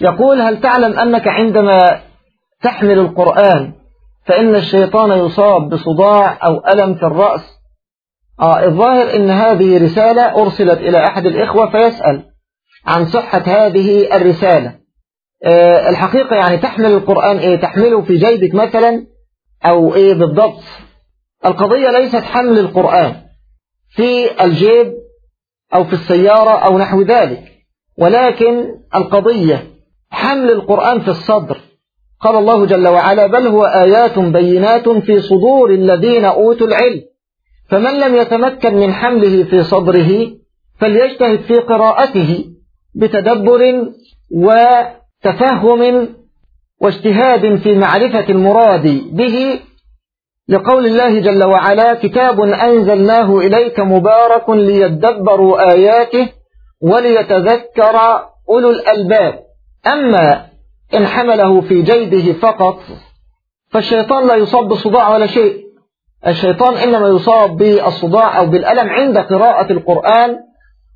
يقول هل تعلم أنك عندما تحمل القرآن فإن الشيطان يصاب بصداع أو ألم في الرأس؟ آه الظاهر أن هذه رسالة أرسلت إلى أحد الإخوة فيسأل عن صحة هذه الرسالة. آه الحقيقة يعني تحمل القرآن إيه؟ تحمله في جيبك مثلا أو إيه بالضبط. القضية ليست حمل القرآن في الجيب أو في السيارة أو نحو ذلك ولكن القضية حمل القرآن في الصدر. قال الله جل وعلا بل هو آيات بينات في صدور الذين أوتوا العلم. فمن لم يتمكن من حمله في صدره فليجتهد في قراءته بتدبر وتفهم واجتهاد في معرفة المراد به. لقول الله جل وعلا كتاب أنزلناه إليك مبارك ليدبروا آياته وليتذكر أولو الألباب. أما إن حمله في جيبه فقط فالشيطان لا يصاب بالصداع ولا شيء. الشيطان إنما يصاب بالصداع أو بالألم عند قراءة القرآن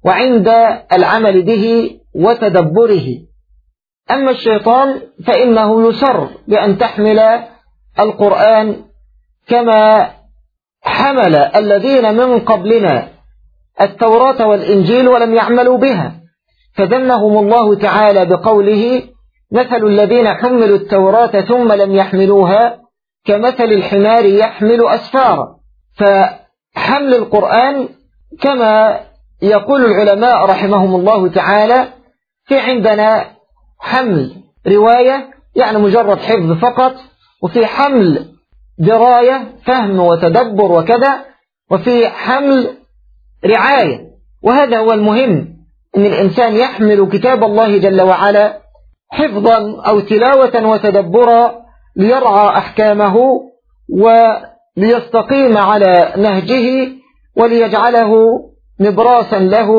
وعند العمل به وتدبره. أما الشيطان فإنه يسر بأن تحمل القرآن كما حمل الذين من قبلنا التوراة والإنجيل ولم يعملوا بها. فذمهم الله تعالى بقوله مثل الذين حملوا التوراة ثم لم يحملوها كمثل الحمار يحمل أسفارا. فحمل القرآن كما يقول العلماء رحمهم الله تعالى في عندنا حمل رواية يعني مجرد حفظ فقط وفي حمل دراية فهم وتدبر وكذا وفي حمل رعاية وهذا هو المهم. أن الإنسان يحمل كتاب الله جل وعلا حفظا أو تلاوة وتدبرا ليرعى أحكامه وليستقيم على نهجه وليجعله نبراسا له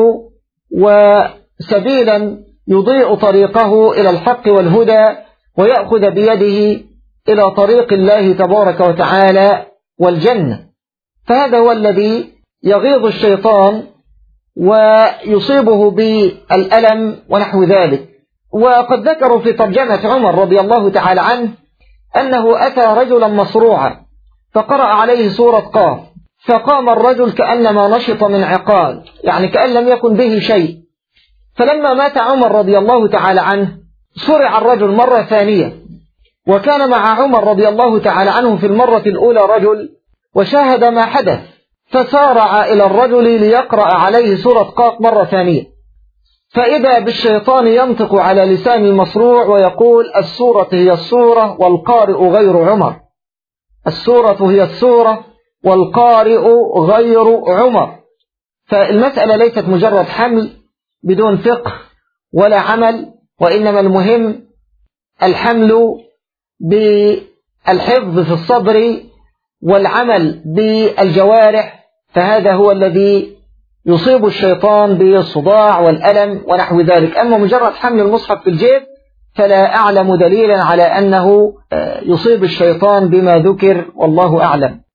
وسبيلا يضيء طريقه إلى الحق والهدى ويأخذ بيده إلى طريق الله تبارك وتعالى والجنة. فهذا هو الذي يغيظ الشيطان ويصيبه بالألم ونحو ذلك. وقد ذكروا في ترجمة عمر رضي الله تعالى عنه أنه أتى رجلا مصروعا فقرأ عليه سورة قاف فقام الرجل كأنما نشط من عقال يعني كأن لم يكن به شيء. فلما مات عمر رضي الله تعالى عنه صرع الرجل مرة ثانية. وكان مع عمر رضي الله تعالى عنه في المرة الأولى رجل وشاهد ما حدث. فسارع إلى الرجل ليقرأ عليه سورة قاف مرة ثانية. فإذا بالشيطان ينطق على لسان المصروع ويقول السورة هي السورة والقارئ غير عمر. السورة هي السورة والقارئ غير عمر. فالمسألة ليست مجرد حمل بدون فقه ولا عمل وإنما المهم الحمل بالحفظ في الصدر والعمل بالجوارح فهذا هو الذي يصيب الشيطان بالصداع والألم ونحو ذلك. أما مجرد حمل المصحف في الجيب فلا أعلم دليلا على أنه يصيب الشيطان بما ذكر والله أعلم.